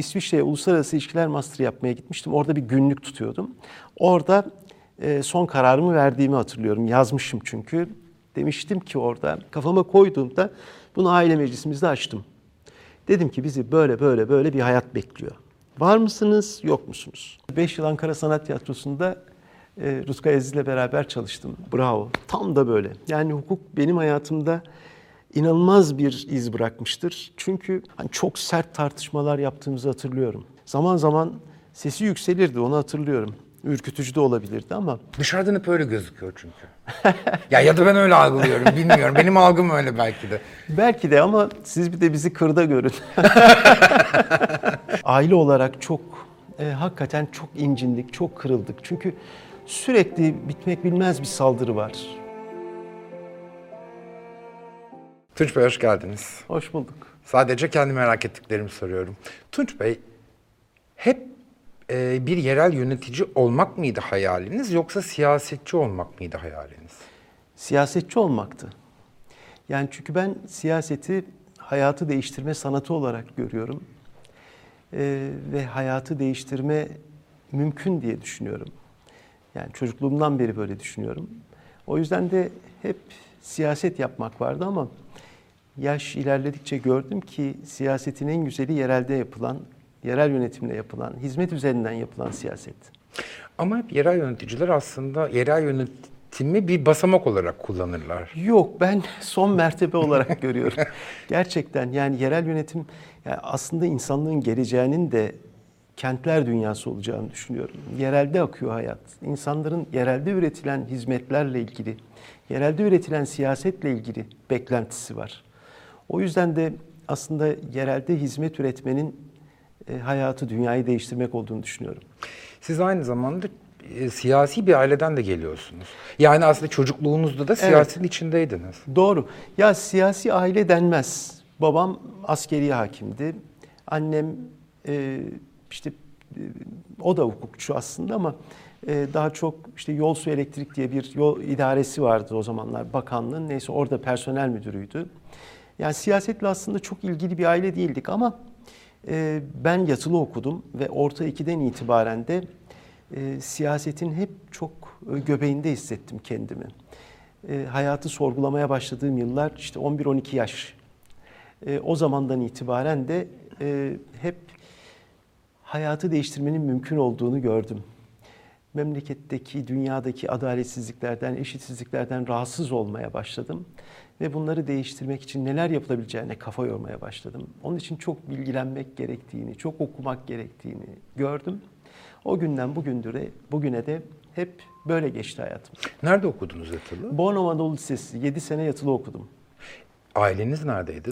İsviçre'ye uluslararası ilişkiler master yapmaya gitmiştim. Orada bir günlük tutuyordum. Orada e, son kararımı verdiğimi hatırlıyorum. Yazmışım çünkü. Demiştim ki orada kafama koyduğumda bunu aile meclisimizde açtım. Dedim ki bizi böyle böyle böyle bir hayat bekliyor. Var mısınız, yok musunuz? 5 yıl Ankara Sanat Tiyatrosu'nda e, Rutkay Aziz'le beraber çalıştım. Bravo. Tam da böyle. Yani hukuk benim hayatımda inanılmaz bir iz bırakmıştır. Çünkü hani çok sert tartışmalar yaptığımızı hatırlıyorum. Zaman zaman sesi yükselirdi, onu hatırlıyorum. Ürkütücü de olabilirdi ama Dışarıdan hep öyle gözüküyor çünkü. ya ya da ben öyle algılıyorum bilmiyorum. Benim algım öyle belki de. belki de ama siz bir de bizi kırda görün. Aile olarak çok e, hakikaten çok incindik, çok kırıldık. Çünkü sürekli bitmek bilmez bir saldırı var. Tunç Bey hoş geldiniz. Hoş bulduk. Sadece kendi merak ettiklerimi soruyorum. Tunç Bey hep e, bir yerel yönetici olmak mıydı hayaliniz yoksa siyasetçi olmak mıydı hayaliniz? Siyasetçi olmaktı. Yani çünkü ben siyaseti hayatı değiştirme sanatı olarak görüyorum. Ee, ve hayatı değiştirme mümkün diye düşünüyorum. Yani çocukluğumdan beri böyle düşünüyorum. O yüzden de hep siyaset yapmak vardı ama yaş ilerledikçe gördüm ki siyasetin en güzeli yerelde yapılan, yerel yönetimle yapılan, hizmet üzerinden yapılan siyaset. Ama hep yerel yöneticiler aslında yerel yönetimi bir basamak olarak kullanırlar. Yok ben son mertebe olarak görüyorum. Gerçekten yani yerel yönetim yani aslında insanlığın geleceğinin de kentler dünyası olacağını düşünüyorum. Yerelde akıyor hayat. İnsanların yerelde üretilen hizmetlerle ilgili, yerelde üretilen siyasetle ilgili beklentisi var. O yüzden de aslında yerelde hizmet üretmenin e, hayatı, dünyayı değiştirmek olduğunu düşünüyorum. Siz aynı zamanda e, siyasi bir aileden de geliyorsunuz. Yani aslında çocukluğunuzda da siyasetin içindeydiniz. Doğru. Ya siyasi aile denmez. Babam askeri hakimdi. Annem e, işte e, o da hukukçu aslında ama e, daha çok işte yol su elektrik diye bir yol idaresi vardı o zamanlar bakanlığın. Neyse orada personel müdürüydü. Yani siyasetle aslında çok ilgili bir aile değildik ama e, ben yatılı okudum ve orta 2'den itibaren de e, siyasetin hep çok e, göbeğinde hissettim kendimi. E, hayatı sorgulamaya başladığım yıllar işte 11-12 yaş. E, o zamandan itibaren de e, hep hayatı değiştirmenin mümkün olduğunu gördüm. Memleketteki, dünyadaki adaletsizliklerden, eşitsizliklerden rahatsız olmaya başladım. Ve bunları değiştirmek için neler yapılabileceğine kafa yormaya başladım. Onun için çok bilgilenmek gerektiğini, çok okumak gerektiğini gördüm. O günden bugündür de, bugüne de hep böyle geçti hayatım. Nerede okudunuz yatılı? Bornova Anadolu Lisesi 7 sene yatılı okudum. Aileniz neredeydi?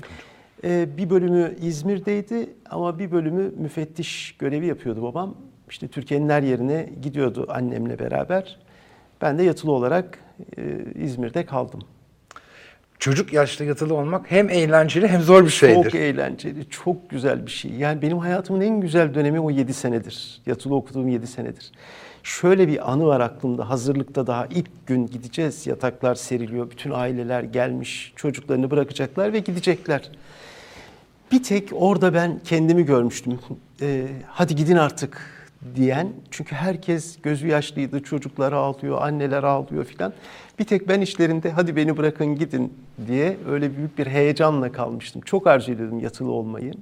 Ee, bir bölümü İzmir'deydi ama bir bölümü müfettiş görevi yapıyordu babam. İşte Türkiye'nin her yerine gidiyordu annemle beraber. Ben de yatılı olarak e, İzmir'de kaldım. Çocuk yaşta yatılı olmak hem eğlenceli hem zor bir şeydir. Çok eğlenceli, çok güzel bir şey. Yani benim hayatımın en güzel dönemi o 7 senedir. Yatılı okuduğum 7 senedir. Şöyle bir anı var aklımda. Hazırlıkta daha ilk gün gideceğiz. Yataklar seriliyor. Bütün aileler gelmiş. Çocuklarını bırakacaklar ve gidecekler. Bir tek orada ben kendimi görmüştüm. Ee, hadi gidin artık diyen. Çünkü herkes gözü yaşlıydı. Çocuklar ağlıyor, anneler ağlıyor filan. Bir tek ben işlerinde hadi beni bırakın gidin diye öyle büyük bir heyecanla kalmıştım. Çok arzu ediyordum yatılı olmayı.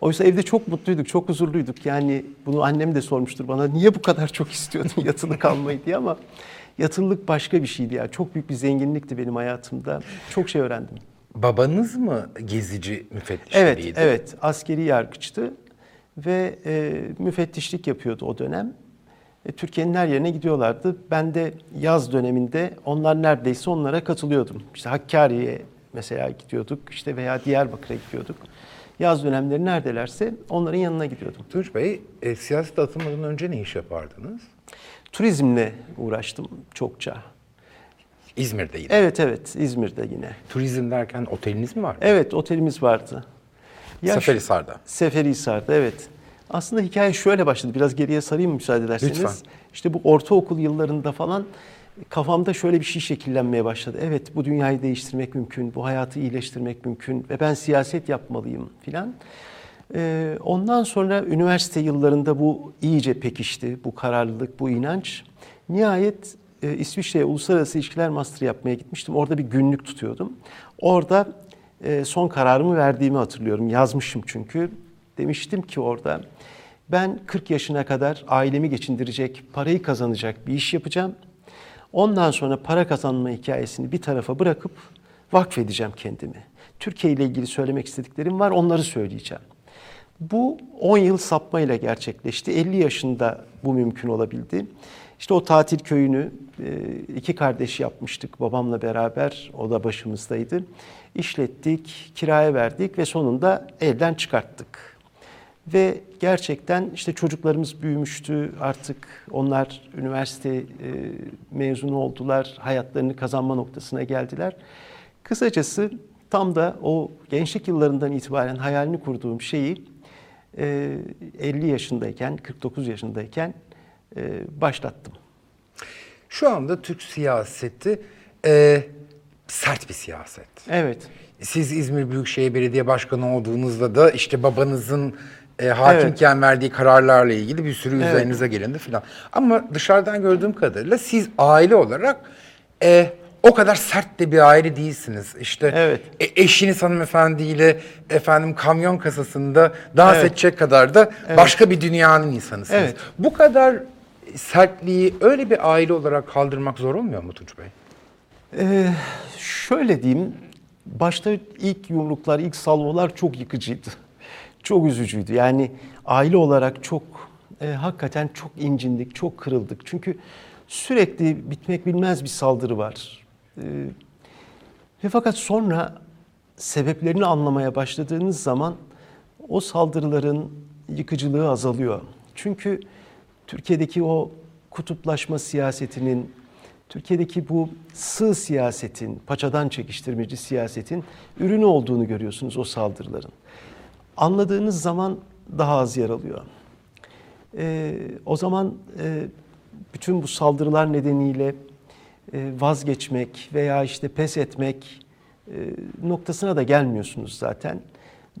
Oysa evde çok mutluyduk, çok huzurluyduk. Yani bunu annem de sormuştur bana. Niye bu kadar çok istiyordun yatılı kalmayı diye ama yatılılık başka bir şeydi ya. Çok büyük bir zenginlikti benim hayatımda. Çok şey öğrendim. Babanız mı gezici müfettişiydi? Evet, evet. Askeri yargıçtı ve e, müfettişlik yapıyordu o dönem. E, Türkiye'nin her yerine gidiyorlardı. Ben de yaz döneminde onlar neredeyse onlara katılıyordum. İşte Hakkari'ye mesela gidiyorduk işte veya Diyarbakır'a gidiyorduk. Yaz dönemleri neredelerse onların yanına gidiyordum. Tunç Bey, e, siyasete atılmadan önce ne iş yapardınız? Turizmle uğraştım çokça. İzmir'de yine. Evet evet İzmir'de yine. Turizm derken oteliniz mi var? Evet otelimiz vardı. Ya Seferihisar'da. Seferihisar'da evet. Aslında hikaye şöyle başladı. Biraz geriye sarayım müsaade ederseniz? Lütfen. İşte bu ortaokul yıllarında falan kafamda şöyle bir şey şekillenmeye başladı. Evet bu dünyayı değiştirmek mümkün, bu hayatı iyileştirmek mümkün ve ben siyaset yapmalıyım filan. Ee, ondan sonra üniversite yıllarında bu iyice pekişti, bu kararlılık, bu inanç. Nihayet e, İsviçre'ye uluslararası ilişkiler master yapmaya gitmiştim. Orada bir günlük tutuyordum. Orada son kararımı verdiğimi hatırlıyorum. Yazmışım çünkü. Demiştim ki orada ben 40 yaşına kadar ailemi geçindirecek, parayı kazanacak bir iş yapacağım. Ondan sonra para kazanma hikayesini bir tarafa bırakıp vakfedeceğim kendimi. Türkiye ile ilgili söylemek istediklerim var, onları söyleyeceğim. Bu 10 yıl sapmayla gerçekleşti. 50 yaşında bu mümkün olabildi. İşte o tatil köyünü e, iki kardeş yapmıştık babamla beraber. O da başımızdaydı. İşlettik, kiraya verdik ve sonunda elden çıkarttık. Ve gerçekten işte çocuklarımız büyümüştü artık onlar üniversite e, mezunu oldular, hayatlarını kazanma noktasına geldiler. Kısacası tam da o gençlik yıllarından itibaren hayalini kurduğum şeyi 50 yaşındayken, 49 yaşındayken başlattım. Şu anda Türk siyaseti e, sert bir siyaset. Evet. Siz İzmir Büyükşehir Belediye Başkanı olduğunuzda da işte babanızın e, hakimken evet. verdiği kararlarla ilgili bir sürü evet. üzerinize gelindi filan. Ama dışarıdan gördüğüm kadarıyla siz aile olarak e, o kadar sert de bir aile değilsiniz. İşte evet. e, eşiniz hanımefendiyle efendim kamyon kasasında dans evet. edecek kadar da evet. başka bir dünyanın insanısınız. Evet. Bu kadar sertliği öyle bir aile olarak kaldırmak zor olmuyor mu Tunç Bey? Ee, şöyle diyeyim, başta ilk yumruklar, ilk salvolar çok yıkıcıydı. Çok üzücüydü. Yani aile olarak çok, e, hakikaten çok incindik, çok kırıldık. Çünkü sürekli bitmek bilmez bir saldırı var. E, ve fakat sonra sebeplerini anlamaya başladığınız zaman o saldırıların yıkıcılığı azalıyor. Çünkü Türkiye'deki o kutuplaşma siyasetinin, Türkiye'deki bu sığ siyasetin, paçadan çekiştirmeci siyasetin ürünü olduğunu görüyorsunuz o saldırıların. Anladığınız zaman daha az yer alıyor. Ee, o zaman e, bütün bu saldırılar nedeniyle e, vazgeçmek veya işte pes etmek e, noktasına da gelmiyorsunuz zaten.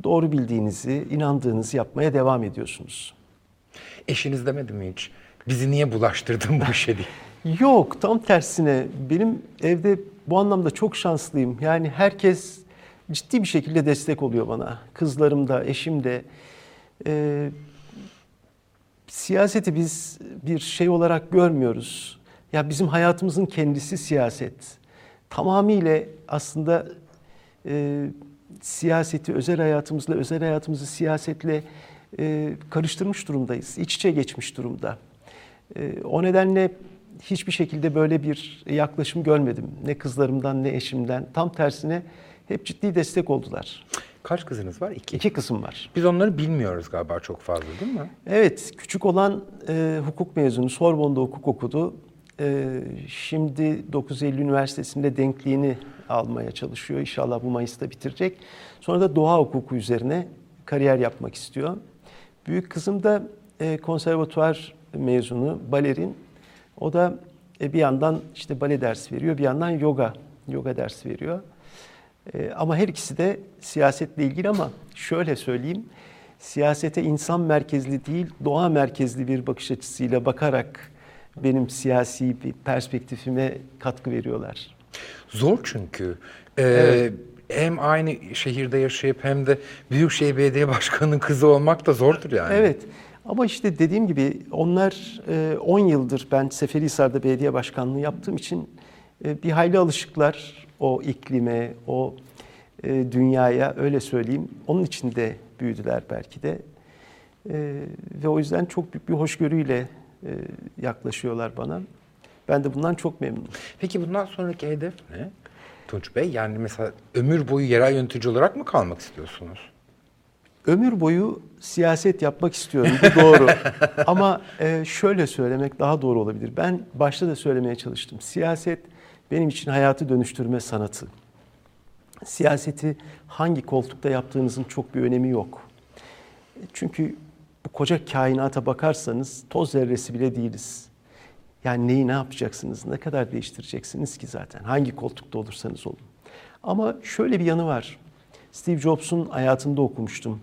Doğru bildiğinizi, inandığınızı yapmaya devam ediyorsunuz. Eşiniz demedi mi hiç? Bizi niye bulaştırdın bu işe diye? Yok tam tersine benim evde bu anlamda çok şanslıyım. Yani herkes ciddi bir şekilde destek oluyor bana. Kızlarım da, eşim de. Ee, siyaseti biz bir şey olarak görmüyoruz. Ya bizim hayatımızın kendisi siyaset. Tamamıyla aslında e, siyaseti özel hayatımızla, özel hayatımızı siyasetle e, karıştırmış durumdayız. İç içe geçmiş durumda. E, o nedenle hiçbir şekilde böyle bir yaklaşım görmedim. Ne kızlarımdan ne eşimden. Tam tersine hep ciddi destek oldular. Kaç kızınız var? İki. İki kızım var. Biz onları bilmiyoruz galiba çok fazla değil mi? Evet. Küçük olan e, hukuk mezunu. Sorbon'da hukuk okudu. E, şimdi 9 Eylül Üniversitesi'nde denkliğini almaya çalışıyor. İnşallah bu Mayıs'ta bitirecek. Sonra da doğa hukuku üzerine kariyer yapmak istiyor. Büyük kızım da e, konservatuvar mezunu, balerin. O da e, bir yandan işte bale dersi veriyor, bir yandan yoga, yoga dersi veriyor. E, ama her ikisi de siyasetle ilgili ama şöyle söyleyeyim, siyasete insan merkezli değil, doğa merkezli bir bakış açısıyla bakarak benim siyasi bir perspektifime katkı veriyorlar. Zor çünkü. Ee, evet hem aynı şehirde yaşayıp hem de Büyükşehir Belediye Başkanı'nın kızı olmak da zordur yani. Evet. Ama işte dediğim gibi onlar 10 e, yıldır ben Seferihisar'da belediye başkanlığı yaptığım için e, bir hayli alışıklar o iklime, o e, dünyaya öyle söyleyeyim. Onun içinde büyüdüler belki de. Ve o yüzden çok büyük bir hoşgörüyle yaklaşıyorlar bana. Ben de bundan çok memnunum. Peki bundan sonraki hedef ne? Tunç Bey? Yani mesela ömür boyu yerel yönetici olarak mı kalmak istiyorsunuz? Ömür boyu siyaset yapmak istiyorum. Bu doğru. Ama e, şöyle söylemek daha doğru olabilir. Ben başta da söylemeye çalıştım. Siyaset benim için hayatı dönüştürme sanatı. Siyaseti hangi koltukta yaptığınızın çok bir önemi yok. Çünkü bu koca kainata bakarsanız toz zerresi bile değiliz. Yani neyi ne yapacaksınız, ne kadar değiştireceksiniz ki zaten hangi koltukta olursanız olun. Ama şöyle bir yanı var. Steve Jobs'un hayatında okumuştum.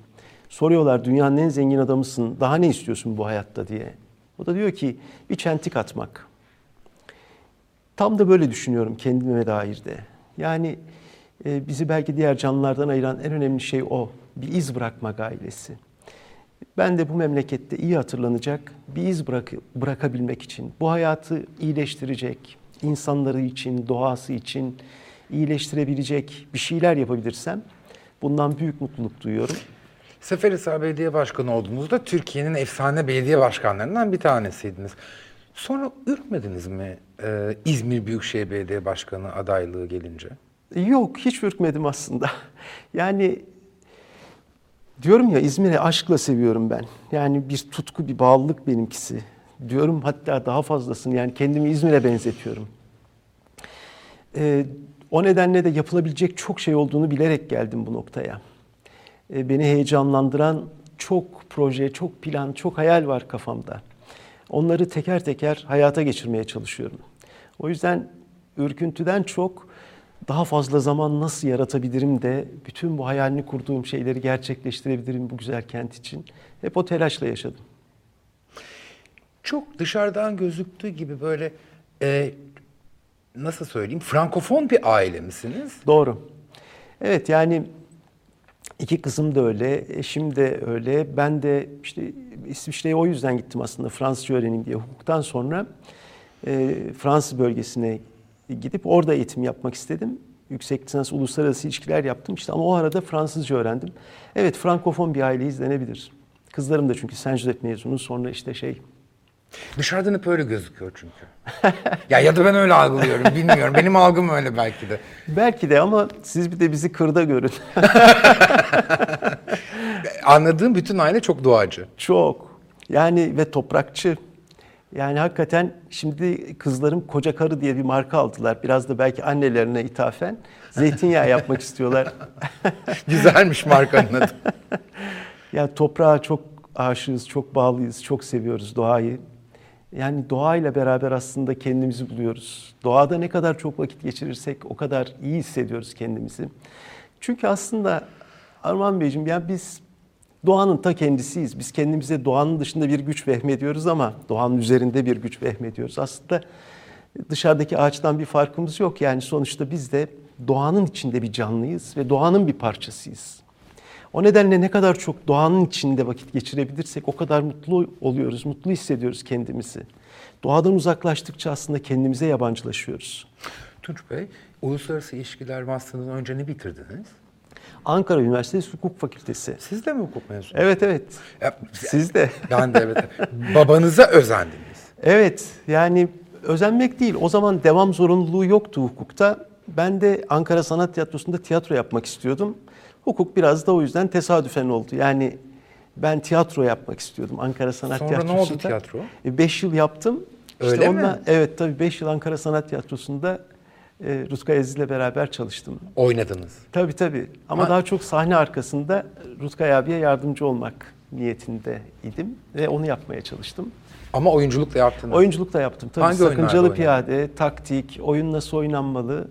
Soruyorlar dünyanın en zengin adamısın, daha ne istiyorsun bu hayatta diye. O da diyor ki bir çentik atmak. Tam da böyle düşünüyorum kendime dair de. Yani e, bizi belki diğer canlılardan ayıran en önemli şey o. Bir iz bırakmak ailesi. Ben de bu memlekette iyi hatırlanacak bir iz bırak bırakabilmek için, bu hayatı iyileştirecek, insanları için, doğası için iyileştirebilecek bir şeyler yapabilirsem bundan büyük mutluluk duyuyorum. Seferihisar Belediye Başkanı olduğunuzda Türkiye'nin efsane belediye başkanlarından bir tanesiydiniz. Sonra ürkmediniz mi e, İzmir Büyükşehir Belediye Başkanı adaylığı gelince? Yok, hiç ürkmedim aslında. Yani diyorum ya İzmir'i aşkla seviyorum ben. Yani bir tutku, bir bağlılık benimkisi. Diyorum hatta daha fazlasını yani kendimi İzmir'e benzetiyorum. Ee, o nedenle de yapılabilecek çok şey olduğunu bilerek geldim bu noktaya. Ee, beni heyecanlandıran çok proje, çok plan, çok hayal var kafamda. Onları teker teker hayata geçirmeye çalışıyorum. O yüzden ürküntüden çok daha fazla zaman nasıl yaratabilirim de bütün bu hayalini kurduğum şeyleri gerçekleştirebilirim bu güzel kent için. Hep o telaşla yaşadım. Çok dışarıdan gözüktüğü gibi böyle e, nasıl söyleyeyim frankofon bir aile misiniz? Doğru. Evet yani iki kızım da öyle, eşim de öyle. Ben de işte İsviçre'ye o yüzden gittim aslında Fransızca öğreneyim diye. Hukuktan sonra e, Fransız bölgesine gidip orada eğitim yapmak istedim. Yüksek lisans uluslararası ilişkiler yaptım işte ama o arada Fransızca öğrendim. Evet Frankofon bir aile izlenebilir. Kızlarım da çünkü Saint Joseph mezunu sonra işte şey Dışarıdan hep öyle gözüküyor çünkü. ya ya da ben öyle algılıyorum bilmiyorum. Benim algım öyle belki de. Belki de ama siz bir de bizi kırda görün. Anladığım bütün aile çok doğacı. Çok. Yani ve toprakçı. Yani hakikaten şimdi kızlarım koca karı diye bir marka aldılar. Biraz da belki annelerine ithafen zeytinyağı yapmak istiyorlar. Güzelmiş markanın adı. ya toprağa çok aşığız, çok bağlıyız, çok seviyoruz doğayı. Yani doğayla beraber aslında kendimizi buluyoruz. Doğada ne kadar çok vakit geçirirsek o kadar iyi hissediyoruz kendimizi. Çünkü aslında Arman Beyciğim ya biz doğanın ta kendisiyiz. Biz kendimize doğanın dışında bir güç vehmediyoruz ama doğanın üzerinde bir güç vehmediyoruz. Aslında dışarıdaki ağaçtan bir farkımız yok. Yani sonuçta biz de doğanın içinde bir canlıyız ve doğanın bir parçasıyız. O nedenle ne kadar çok doğanın içinde vakit geçirebilirsek o kadar mutlu oluyoruz, mutlu hissediyoruz kendimizi. Doğadan uzaklaştıkça aslında kendimize yabancılaşıyoruz. Tunç Bey, Uluslararası İlişkiler Master'dan önce ne bitirdiniz? Ankara Üniversitesi Hukuk Fakültesi. Siz de mi hukuk mezunu? Evet evet. Ya, Siz de. Ben de evet. Babanıza özendiniz. Evet yani özenmek değil. O zaman devam zorunluluğu yoktu hukukta. Ben de Ankara Sanat Tiyatrosu'nda tiyatro yapmak istiyordum. Hukuk biraz da o yüzden tesadüfen oldu. Yani ben tiyatro yapmak istiyordum Ankara Sanat Sonra Tiyatrosu'nda. ne oldu tiyatro? E, beş yıl yaptım. Öyle mi? onunla- Evet tabii beş yıl Ankara Sanat Tiyatrosu'nda e, Rutkay Aziz'le beraber çalıştım. Oynadınız. Tabii tabii. Ama Ha- daha çok sahne arkasında Rutkay abiye yardımcı olmak niyetinde idim ve onu yapmaya çalıştım. Ama oyunculuk da yaptınız. Oyunculuk da yaptım. Tabii Hangi Sakıncalı oynadın? Piyade, Taktik, Oyun Nasıl Oynanmalı.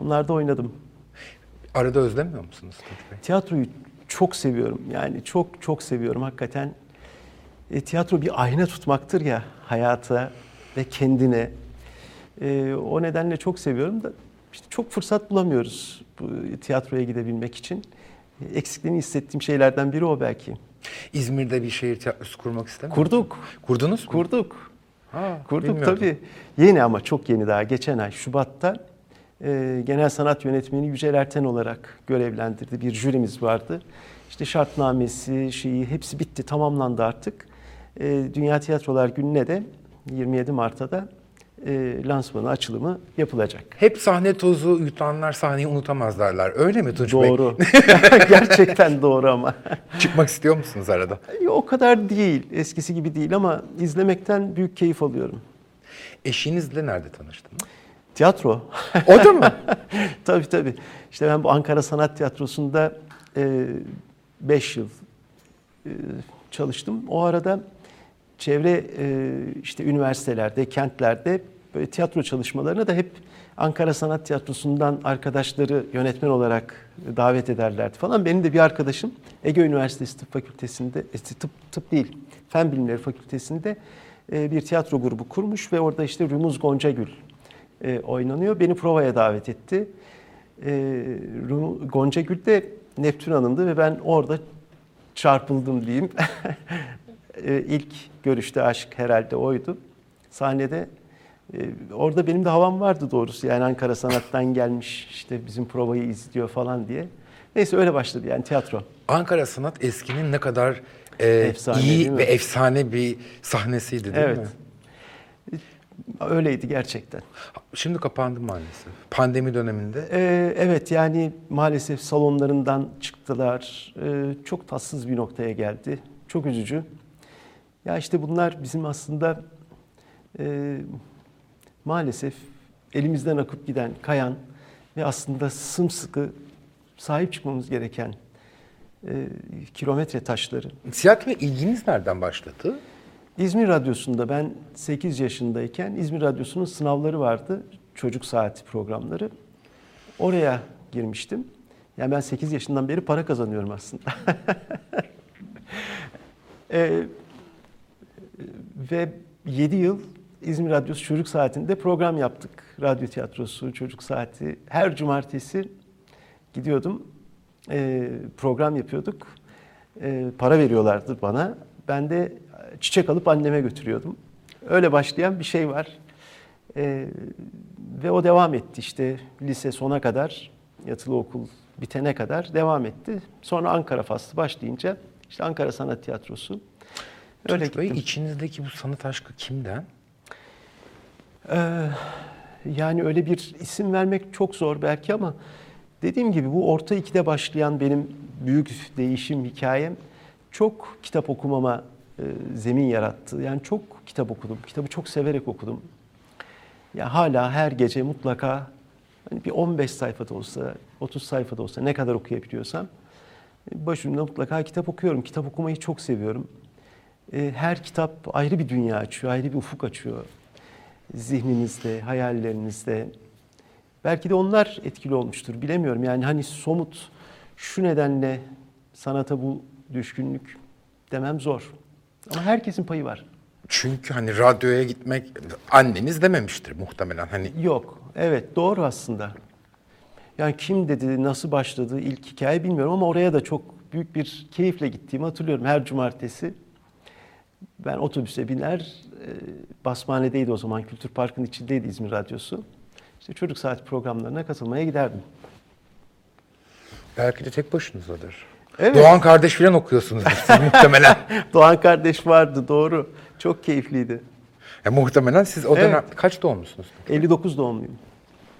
Onlarda oynadım. Arada özlemiyor musunuz? Tiyatroyu çok seviyorum. Yani çok çok seviyorum hakikaten. E, tiyatro bir ayna tutmaktır ya hayata ve kendine. E, o nedenle çok seviyorum da işte çok fırsat bulamıyoruz bu tiyatroya gidebilmek için. E, eksikliğini hissettiğim şeylerden biri o belki. İzmir'de bir şehir tiyatrosu kurmak istemiyor? Kurduk. Kurdunuz mu? Kurduk. Ha, Kurduk bilmiyordum. tabii. Yeni ama çok yeni daha geçen ay Şubat'ta e, genel sanat yönetmeni Yücel Erten olarak görevlendirdi. Bir jürimiz vardı. İşte şartnamesi, şeyi hepsi bitti, tamamlandı artık. E, Dünya Tiyatrolar Günü'ne de 27 Mart'ta da e, lansmanı, açılımı yapılacak. Hep sahne tozu yutanlar sahneyi unutamaz derler. Öyle mi Tunç? Doğru. Gerçekten doğru ama. Çıkmak istiyor musunuz arada? o kadar değil, eskisi gibi değil ama izlemekten büyük keyif alıyorum. Eşinizle nerede tanıştınız? Tiyatro. O da mı? tabii tabii. İşte ben bu Ankara Sanat Tiyatrosu'nda 5 yıl e, çalıştım. O arada çevre e, işte üniversitelerde, kentlerde böyle tiyatro çalışmalarına da hep Ankara Sanat Tiyatrosu'ndan arkadaşları yönetmen olarak davet ederlerdi falan. Benim de bir arkadaşım Ege Üniversitesi Tıp Fakültesi'nde, e, tıp, tıp değil, Fen Bilimleri Fakültesi'nde e, bir tiyatro grubu kurmuş ve orada işte Rumuz Goncagül e, oynanıyor. Beni provaya davet etti. Goncagül de Neptün Hanım'dı ve ben orada çarpıldım diyeyim. ilk görüşte aşk herhalde oydu. Sahnede orada benim de havam vardı doğrusu. Yani Ankara Sanat'tan gelmiş işte bizim provayı izliyor falan diye. Neyse öyle başladı yani tiyatro. Ankara Sanat eskinin ne kadar e, Efsane, iyi ve efsane bir sahnesiydi değil evet. mi? Öyleydi gerçekten. Şimdi kapandı maalesef. Pandemi döneminde. Ee, evet yani maalesef salonlarından çıktılar. Ee, çok tatsız bir noktaya geldi. Çok üzücü. Ya işte bunlar bizim aslında e, maalesef elimizden akıp giden, kayan ve aslında sımsıkı sahip çıkmamız gereken e, kilometre taşları. Tiyatroya ilginiz nereden başladı? İzmir Radyosu'nda ben 8 yaşındayken İzmir Radyosu'nun sınavları vardı. Çocuk saati programları. Oraya girmiştim. Yani ben 8 yaşından beri para kazanıyorum aslında. Ee, ve 7 yıl İzmir Radyosu Çocuk Saati'nde program yaptık. Radyo tiyatrosu, çocuk saati. Her cumartesi gidiyordum. Ee, program yapıyorduk. Ee, para veriyorlardı bana. Ben de çiçek alıp anneme götürüyordum. Öyle başlayan bir şey var. Ee, ve o devam etti işte lise sona kadar, yatılı okul bitene kadar devam etti. Sonra Ankara faslı başlayınca işte Ankara Sanat Tiyatrosu. Öyle Tunç Bey, içinizdeki bu sanat aşkı kimden? Ee, yani öyle bir isim vermek çok zor belki ama dediğim gibi bu orta ikide başlayan benim büyük değişim hikayem çok kitap okumama e, zemin yarattı. Yani çok kitap okudum. Kitabı çok severek okudum. Ya hala her gece mutlaka hani bir 15 sayfada olsa, 30 sayfada olsa ne kadar okuyabiliyorsam başımda mutlaka kitap okuyorum. Kitap okumayı çok seviyorum. E, Her kitap ayrı bir dünya açıyor, ayrı bir ufuk açıyor zihninizde, hayallerinizde. Belki de onlar etkili olmuştur, bilemiyorum. Yani hani somut şu nedenle sanata bu düşkünlük demem zor. Ama herkesin payı var. Çünkü hani radyoya gitmek anneniz dememiştir muhtemelen. Hani Yok, evet doğru aslında. Yani kim dedi, nasıl başladı ilk hikaye bilmiyorum ama oraya da çok büyük bir keyifle gittiğimi hatırlıyorum. Her cumartesi ben otobüse biner, e, Basmane'deydi o zaman, Kültür Parkı'nın içindeydi İzmir Radyosu. İşte çocuk saati programlarına katılmaya giderdim. belki de tek başınızadır. Evet. Doğan kardeş falan okuyorsunuz siz muhtemelen. Doğan kardeş vardı, doğru. Çok keyifliydi. Ya, muhtemelen siz o Evet. dönem kaç doğumlusunuz? 59 doğumluyum.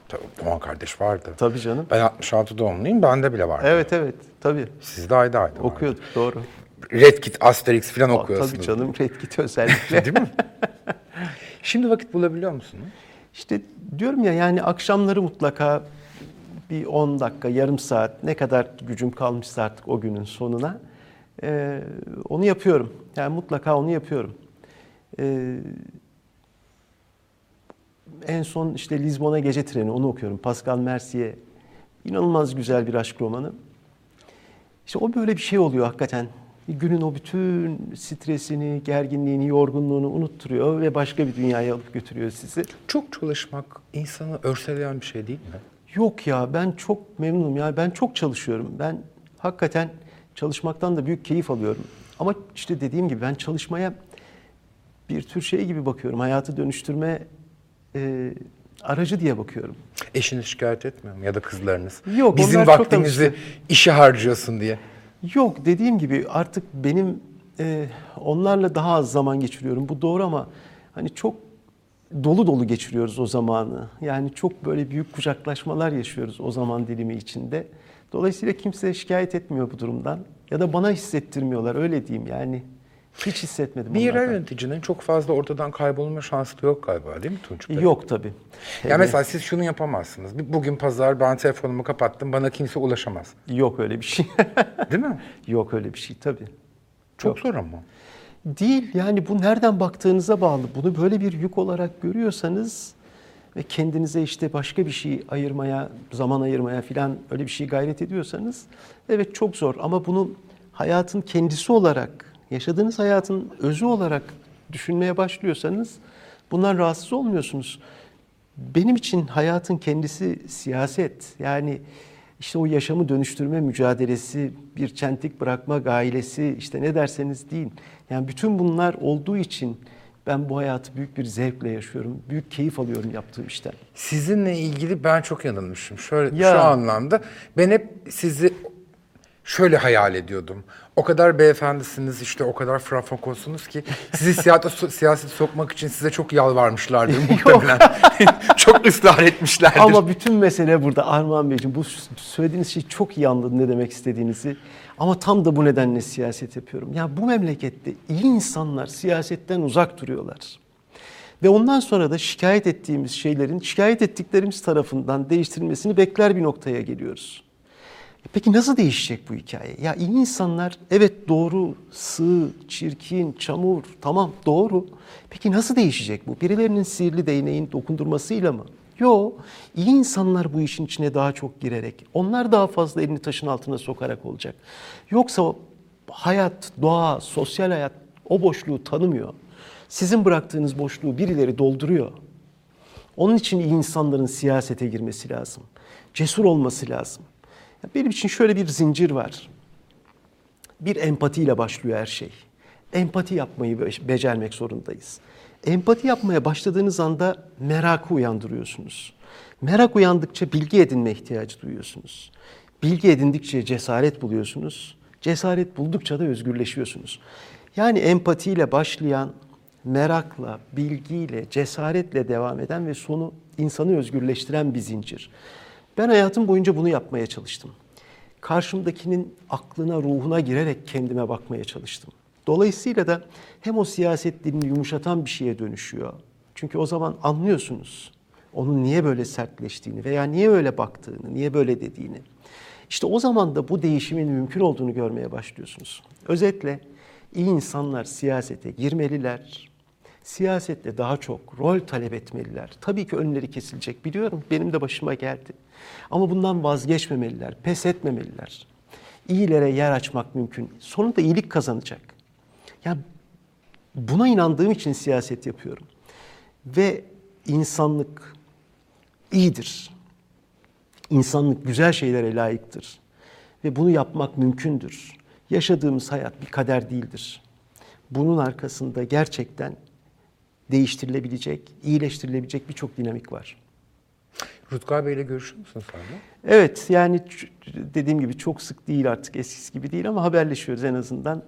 Tabii, Doğan kardeş vardı. Tabii canım. Ben 66 doğumluyum. Bende bile vardı. Evet evet, tabii. Sizde ayda ayda vardı. Okuyorduk, doğru. Red Kit, Asterix falan okuyorsunuz. Tabii canım, Redkit özellikle. Değil mi? Şimdi vakit bulabiliyor musunuz? İşte diyorum ya yani akşamları mutlaka bir 10 dakika, yarım saat ne kadar gücüm kalmışsa artık o günün sonuna e, onu yapıyorum. Yani mutlaka onu yapıyorum. E, en son işte Lizbon'a Gece Treni onu okuyorum. Pascal Mercier. İnanılmaz güzel bir aşk romanı. İşte o böyle bir şey oluyor hakikaten. Günün o bütün stresini, gerginliğini, yorgunluğunu unutturuyor ve başka bir dünyaya alıp götürüyor sizi. Çok çalışmak insanı örseleyen bir şey değil mi? Yok ya ben çok memnunum ya ben çok çalışıyorum. Ben hakikaten çalışmaktan da büyük keyif alıyorum. Ama işte dediğim gibi ben çalışmaya bir tür şey gibi bakıyorum. Hayatı dönüştürme e, aracı diye bakıyorum. Eşiniz şikayet etmiyor mu ya da kızlarınız? Yok, Bizim vaktimizi işe harcıyorsun diye. Yok dediğim gibi artık benim e, onlarla daha az zaman geçiriyorum. Bu doğru ama hani çok dolu dolu geçiriyoruz o zamanı. Yani çok böyle büyük kucaklaşmalar yaşıyoruz o zaman dilimi içinde. Dolayısıyla kimse şikayet etmiyor bu durumdan. Ya da bana hissettirmiyorlar öyle diyeyim yani. Hiç hissetmedim Bir yerel yöneticinin çok fazla ortadan kaybolma şansı da yok galiba değil mi Tunç Bey? Yok tabii. Ya mesela siz şunu yapamazsınız. Bugün pazar ben telefonumu kapattım bana kimse ulaşamaz. Yok öyle bir şey. Değil mi? Yok öyle bir şey tabii. Çok zor ama. Değil yani bu nereden baktığınıza bağlı. Bunu böyle bir yük olarak görüyorsanız ve kendinize işte başka bir şey ayırmaya, zaman ayırmaya filan öyle bir şey gayret ediyorsanız evet çok zor ama bunu hayatın kendisi olarak, yaşadığınız hayatın özü olarak düşünmeye başlıyorsanız bundan rahatsız olmuyorsunuz. Benim için hayatın kendisi siyaset. Yani işte o yaşamı dönüştürme mücadelesi, bir çentik bırakma gailesi, işte ne derseniz deyin. Yani bütün bunlar olduğu için ben bu hayatı büyük bir zevkle yaşıyorum. Büyük keyif alıyorum yaptığım işten. Sizinle ilgili ben çok yanılmışım. Şöyle Ya. şu anlamda ben hep sizi şöyle hayal ediyordum. O kadar beyefendisiniz işte o kadar frafokosunuz ki sizi siyasete, siyasete sokmak için size çok yalvarmışlardır muhtemelen. çok ısrar etmişlerdir. Ama bütün mesele burada Armağan Beyciğim. Bu söylediğiniz şey çok iyi anladım ne demek istediğinizi. Ama tam da bu nedenle siyaset yapıyorum. Ya bu memlekette iyi insanlar siyasetten uzak duruyorlar. Ve ondan sonra da şikayet ettiğimiz şeylerin şikayet ettiklerimiz tarafından değiştirilmesini bekler bir noktaya geliyoruz. E Peki nasıl değişecek bu hikaye? Ya iyi insanlar evet doğru, sığ, çirkin, çamur tamam doğru. Peki nasıl değişecek bu? Birilerinin sihirli değneğin dokundurmasıyla mı? Yo, iyi insanlar bu işin içine daha çok girerek, onlar daha fazla elini taşın altına sokarak olacak. Yoksa hayat, doğa, sosyal hayat o boşluğu tanımıyor. Sizin bıraktığınız boşluğu birileri dolduruyor. Onun için iyi insanların siyasete girmesi lazım. Cesur olması lazım. Benim için şöyle bir zincir var. Bir empatiyle başlıyor her şey. Empati yapmayı be- becermek zorundayız. Empati yapmaya başladığınız anda merakı uyandırıyorsunuz. Merak uyandıkça bilgi edinme ihtiyacı duyuyorsunuz. Bilgi edindikçe cesaret buluyorsunuz. Cesaret buldukça da özgürleşiyorsunuz. Yani empatiyle başlayan, merakla, bilgiyle, cesaretle devam eden ve sonu insanı özgürleştiren bir zincir. Ben hayatım boyunca bunu yapmaya çalıştım. Karşımdakinin aklına, ruhuna girerek kendime bakmaya çalıştım. Dolayısıyla da hem o siyaset dilini yumuşatan bir şeye dönüşüyor. Çünkü o zaman anlıyorsunuz onun niye böyle sertleştiğini veya niye öyle baktığını, niye böyle dediğini. İşte o zaman da bu değişimin mümkün olduğunu görmeye başlıyorsunuz. Özetle iyi insanlar siyasete girmeliler. Siyasette daha çok rol talep etmeliler. Tabii ki önleri kesilecek biliyorum. Benim de başıma geldi. Ama bundan vazgeçmemeliler, pes etmemeliler. İyilere yer açmak mümkün. Sonunda iyilik kazanacak. Ya buna inandığım için siyaset yapıyorum. Ve insanlık iyidir. İnsanlık güzel şeylere layıktır. Ve bunu yapmak mümkündür. Yaşadığımız hayat bir kader değildir. Bunun arkasında gerçekten değiştirilebilecek, iyileştirilebilecek birçok dinamik var. Rutkay Bey'le görüşür müsünüz hala? Evet yani dediğim gibi çok sık değil artık eskisi gibi değil ama haberleşiyoruz en azından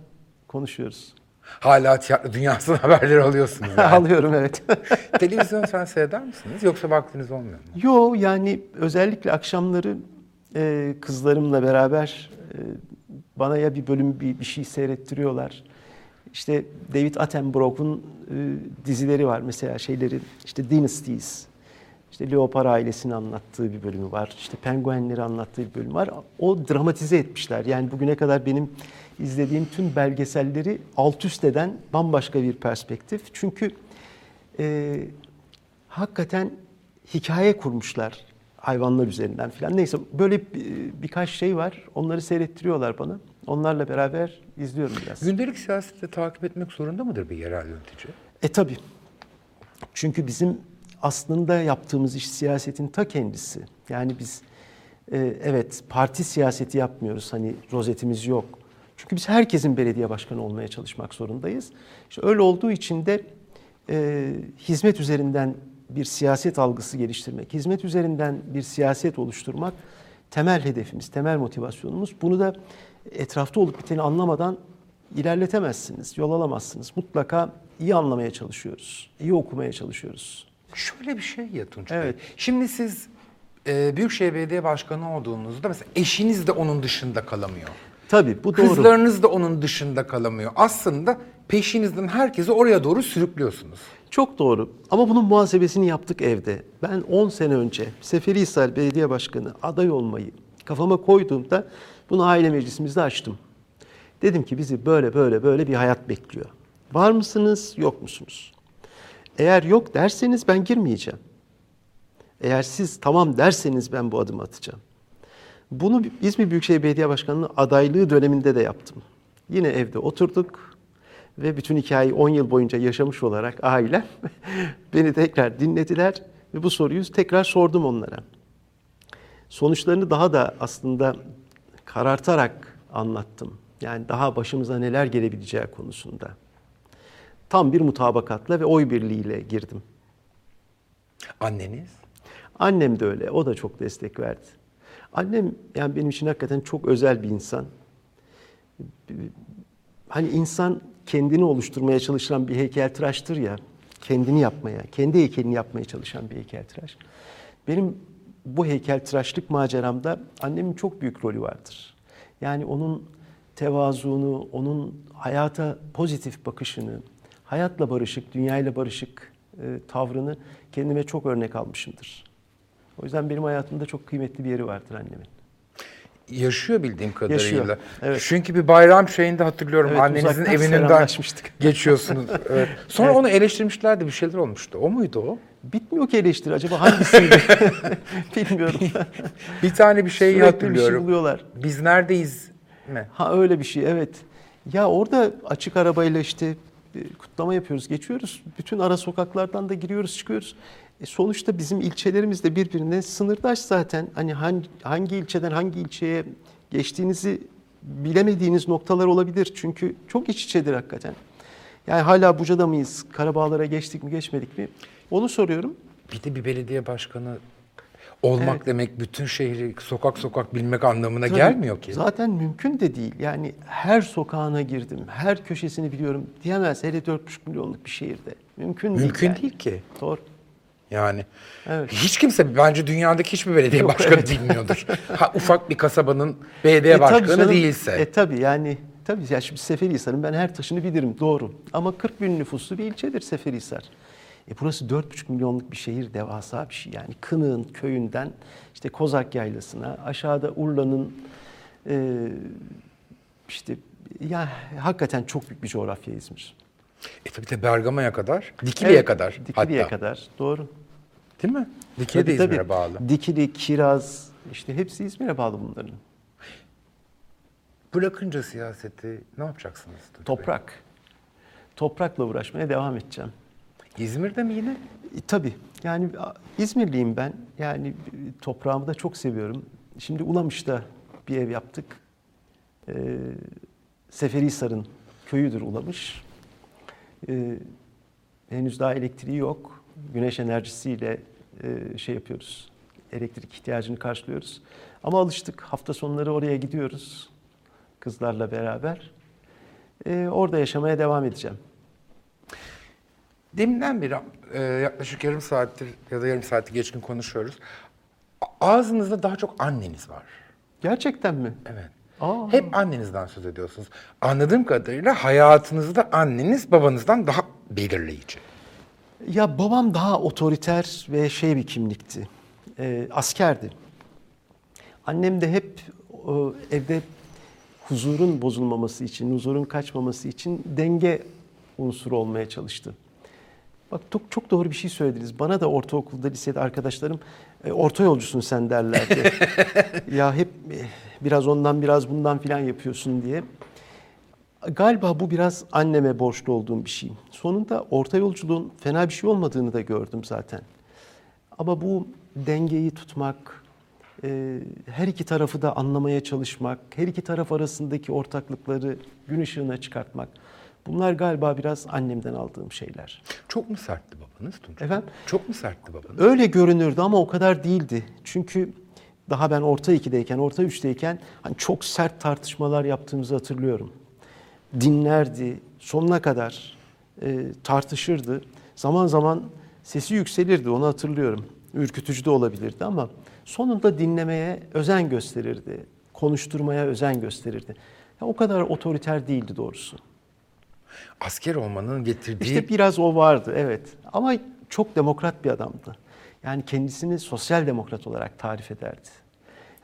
konuşuyoruz. Hala tiyatro dünyasının haberleri alıyorsunuz yani. Alıyorum evet. Televizyon sen seyreder misiniz yoksa vaktiniz olmuyor mu? Yo yani özellikle akşamları e, kızlarımla beraber e, bana ya bir bölüm bir, bir şey seyrettiriyorlar. İşte David Attenborough'un e, dizileri var mesela şeyleri işte Dynasties. İşte Leopar ailesini anlattığı bir bölümü var. İşte penguenleri anlattığı bir bölüm var. O dramatize etmişler. Yani bugüne kadar benim izlediğim tüm belgeselleri alt üst eden bambaşka bir perspektif. Çünkü e, hakikaten hikaye kurmuşlar hayvanlar üzerinden filan. Neyse böyle bir- birkaç şey var. Onları seyrettiriyorlar bana. Onlarla beraber izliyorum biraz. Gündelik siyasette takip etmek zorunda mıdır bir yerel yönetici? E tabi. Çünkü bizim aslında yaptığımız iş siyasetin ta kendisi. Yani biz e, evet parti siyaseti yapmıyoruz. Hani rozetimiz yok. Çünkü biz herkesin belediye başkanı olmaya çalışmak zorundayız. İşte öyle olduğu için de e, hizmet üzerinden bir siyaset algısı geliştirmek, hizmet üzerinden bir siyaset oluşturmak temel hedefimiz, temel motivasyonumuz. Bunu da etrafta olup biteni anlamadan ilerletemezsiniz, yol alamazsınız. Mutlaka iyi anlamaya çalışıyoruz, iyi okumaya çalışıyoruz. Şöyle bir şey ya Tunç Evet. Bey. Şimdi siz e, Büyükşehir Belediye Başkanı olduğunuzda mesela eşiniz de onun dışında kalamıyor. Tabii bu doğru. Kızlarınız da onun dışında kalamıyor. Aslında peşinizden herkesi oraya doğru sürüklüyorsunuz. Çok doğru. Ama bunun muhasebesini yaptık evde. Ben 10 sene önce Seferihisar Belediye Başkanı aday olmayı kafama koyduğumda bunu aile meclisimizde açtım. Dedim ki bizi böyle böyle böyle bir hayat bekliyor. Var mısınız, yok musunuz? Eğer yok derseniz ben girmeyeceğim. Eğer siz tamam derseniz ben bu adımı atacağım. Bunu İzmir Büyükşehir Belediye Başkanlığı adaylığı döneminde de yaptım. Yine evde oturduk ve bütün hikayeyi 10 yıl boyunca yaşamış olarak ailem beni tekrar dinlediler ve bu soruyu tekrar sordum onlara. Sonuçlarını daha da aslında karartarak anlattım. Yani daha başımıza neler gelebileceği konusunda. Tam bir mutabakatla ve oy birliğiyle girdim. Anneniz? Annem de öyle. O da çok destek verdi. Annem yani benim için hakikaten çok özel bir insan. Hani insan kendini oluşturmaya çalışan bir heykeltıraştır ya. Kendini yapmaya, kendi heykelini yapmaya çalışan bir heykeltıraş. Benim bu heykeltıraşlık maceramda annemin çok büyük rolü vardır. Yani onun tevazuunu, onun hayata pozitif bakışını, hayatla barışık, dünyayla barışık e, tavrını kendime çok örnek almışımdır. O yüzden benim hayatımda çok kıymetli bir yeri vardır annemin. Yaşıyor bildiğim kadarıyla. Yaşıyor, evet. Çünkü bir bayram şeyinde hatırlıyorum Evet, annenizin evinden geçiyorsunuz. Evet. Sonra Evet. onu eleştirmişlerdi bir şeyler olmuştu. O muydu o? Bitmiyor ki eleştiri. Acaba hangisiydi? Bilmiyorum. Bir tane bir Sürekli bir şey hatırlıyorum. buluyorlar. Biz neredeyiz mi? Ha öyle bir şey evet. Ya orada açık arabayla işte e, kutlama yapıyoruz, geçiyoruz. Bütün ara sokaklardan da giriyoruz, çıkıyoruz. E sonuçta bizim ilçelerimiz de birbirine sınırdaş zaten. Hani hangi, hangi ilçeden hangi ilçeye geçtiğinizi bilemediğiniz noktalar olabilir. Çünkü çok iç içedir hakikaten. Yani hala Buca'da mıyız? Karabağlara geçtik mi, geçmedik mi? Onu soruyorum. Bir de bir belediye başkanı olmak Evet. demek bütün şehri sokak sokak bilmek anlamına Tabii, gelmiyor ki. Zaten mümkün de değil. Yani her sokağına girdim, her köşesini biliyorum diyemez. Hele 4,5 milyonluk bir şehirde. Mümkün, değil. Mümkün yani. değil ki. Doğru. Yani Evet. hiç kimse bence dünyadaki hiçbir belediye Yok, başkanı evet. bilmiyordur. ha, ufak bir kasabanın belediye E, başkanı canım. değilse. E tabii yani tabii ya şimdi Seferihisar'ın ben her taşını bilirim doğru. Ama 40 bin nüfuslu bir ilçedir Seferihisar. E burası 4,5 milyonluk bir şehir devasa bir şey yani. Kınık'ın köyünden işte Kozak Yaylası'na aşağıda Urla'nın e, işte ya hakikaten çok büyük bir coğrafya İzmir. E tabii de Bergama'ya kadar, Dikili'ye Evet, kadar Dikili'ye hatta. kadar doğru. Değil mi? Dikili de Tabii, İzmir'e tabii. bağlı. Dikili, Kiraz işte hepsi İzmir'e bağlı bunların. Bırakınca siyaseti ne yapacaksınız? Bey? Toprak. Toprakla uğraşmaya devam edeceğim. İzmir'de mi yine? E, tabii. Yani İzmirliyim ben. Yani e, toprağımı da çok seviyorum. Şimdi Ulamış'ta bir ev yaptık. Ee, Seferihisar'ın köyüdür Ulamış. Ee, henüz daha elektriği yok. Güneş enerjisiyle e, şey yapıyoruz. Elektrik ihtiyacını karşılıyoruz. Ama alıştık. Hafta sonları oraya gidiyoruz. Kızlarla beraber. Ee, orada yaşamaya devam edeceğim. Deminden beri e, yaklaşık yarım saattir ya da yarım saati geçkin konuşuyoruz. Ağzınızda daha çok anneniz var. Gerçekten mi? Evet. Aa. Hep annenizden söz ediyorsunuz. Anladığım kadarıyla hayatınızda anneniz babanızdan daha belirleyici. Ya babam daha otoriter ve şey bir kimlikti. Ee, askerdi. Annem de hep o, evde huzurun bozulmaması için, huzurun kaçmaması için denge unsuru olmaya çalıştı. Bak çok, çok doğru bir şey söylediniz. Bana da ortaokulda, lisede arkadaşlarım e, orta yolcusun sen derlerdi. ya hep e, biraz ondan biraz bundan filan yapıyorsun diye. Galiba bu biraz anneme borçlu olduğum bir şey. Sonunda orta yolculuğun fena bir şey olmadığını da gördüm zaten. Ama bu dengeyi tutmak, e, her iki tarafı da anlamaya çalışmak, her iki taraf arasındaki ortaklıkları gün ışığına çıkartmak. Bunlar galiba biraz annemden aldığım şeyler. Çok mu sertti babanız Tunç? Efendim? Çok mu sertti babanız? Öyle görünürdü ama o kadar değildi. Çünkü daha ben orta ikideyken, orta üçteyken hani çok sert tartışmalar yaptığımızı hatırlıyorum. Dinlerdi, sonuna kadar e, tartışırdı. Zaman zaman sesi yükselirdi, onu hatırlıyorum. Ürkütücü de olabilirdi ama sonunda dinlemeye özen gösterirdi. Konuşturmaya özen gösterirdi. Ya o kadar otoriter değildi doğrusu. Asker olmanın getirdiği İşte biraz o vardı evet. Ama çok demokrat bir adamdı. Yani kendisini sosyal demokrat olarak tarif ederdi.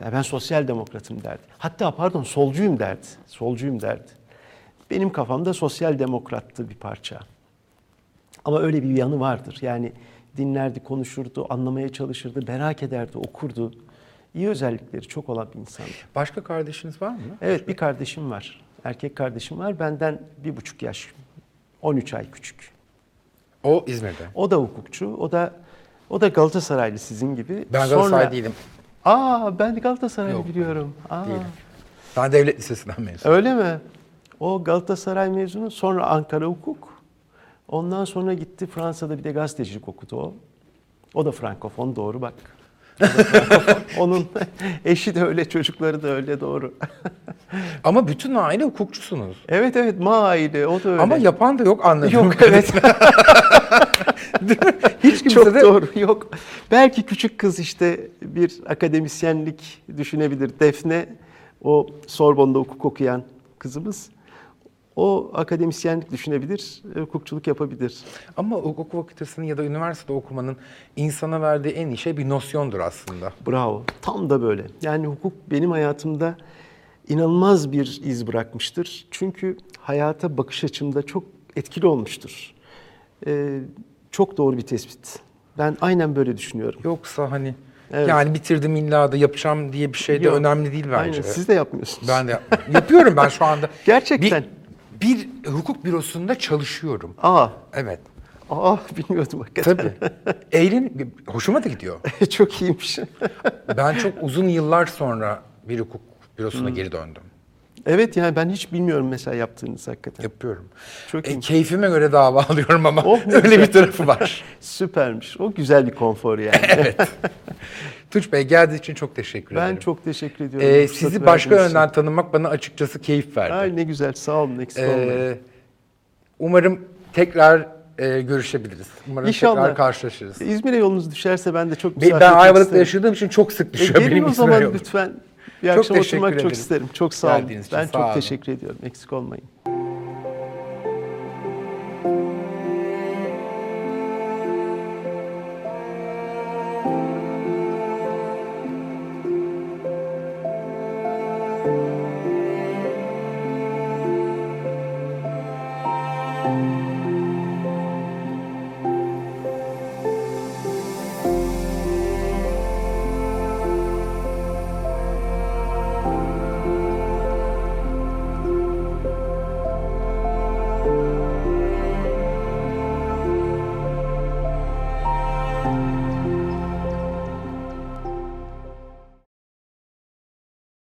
Yani ben sosyal demokratım derdi. Hatta pardon solcuyum derdi. Solcuyum derdi. Benim kafamda sosyal demokrattı bir parça. Ama öyle bir yanı vardır. Yani dinlerdi, konuşurdu, anlamaya çalışırdı, merak ederdi, okurdu. İyi özellikleri çok olan bir insandı. Başka kardeşiniz var mı? Evet bir kardeşim var. Erkek kardeşim var. Benden bir buçuk yaş, 13 ay küçük. O İzmir'de. O da hukukçu. O da o da Galatasaraylı sizin gibi. Ben Galatasaray Sonra- değilim. Aa ben Galatasaray'ı Yok, biliyorum. Aa, Değilim. Ben devlet lisesinden mezunum. öyle mi? O Galatasaray mezunu. Sonra Ankara Hukuk. Ondan sonra gitti Fransa'da bir de gazetecilik okudu o. O da Frankofon doğru bak. Onun eşi de öyle, çocukları da öyle doğru. Ama bütün aile hukukçusunuz. evet evet Ma aile o da öyle. Ama yapan da yok anladığım Yok evet. Hiç kimse Çok de doğru. Yok. Belki küçük kız işte bir akademisyenlik düşünebilir. Defne o Sorbon'da hukuk okuyan kızımız. O akademisyenlik düşünebilir, hukukçuluk yapabilir. Ama hukuk fakültesinin ya da üniversite okumanın insana verdiği en iyi şey bir nosyondur aslında. Bravo. Tam da böyle. Yani hukuk benim hayatımda inanılmaz bir iz bırakmıştır. Çünkü hayata bakış açımda çok etkili olmuştur. Ee, çok doğru bir tespit. Ben aynen böyle düşünüyorum. Yoksa hani Evet. yani bitirdim illa da yapacağım diye bir şey de Yok. önemli değil bence. Aynen. Siz de yapmıyorsunuz. Ben de yapmıyorum. yapıyorum ben şu anda. Gerçekten. Bir, bir hukuk bürosunda çalışıyorum. Aa, Evet. aa bilmiyordum hakikaten. Tabii. Eğlen, hoşuma da gidiyor. çok iyiymiş. Ben çok uzun yıllar sonra bir hukuk bürosuna geri döndüm. evet yani ben hiç bilmiyorum mesela yaptığınız hakikaten. Yapıyorum. Çok E, iyi. keyfime göre dava alıyorum ama Oh, öyle güzel. bir tarafı var. Süpermiş. O güzel bir konfor yani. Tunç Bey geldiği için çok teşekkür ben ederim. çok teşekkür ediyorum. Ee, sizi başka yönden tanımak bana açıkçası keyif verdi. Ay ne güzel. Sağ olun. Eksik olmayın. Ee, umarım tekrar e, görüşebiliriz. Umarım İnşallah. tekrar karşılaşırız. İzmir'e yolunuz düşerse ben de çok misafir ben Ayvalık'ta yaşadığım için çok sık E, düşüyor gelin benim o zaman yolum. lütfen. Bir Çok akşam oturmak çok ederim. isterim. Çok sağ olun. Ben sağ çok olun. teşekkür ediyorum. Eksik olmayın.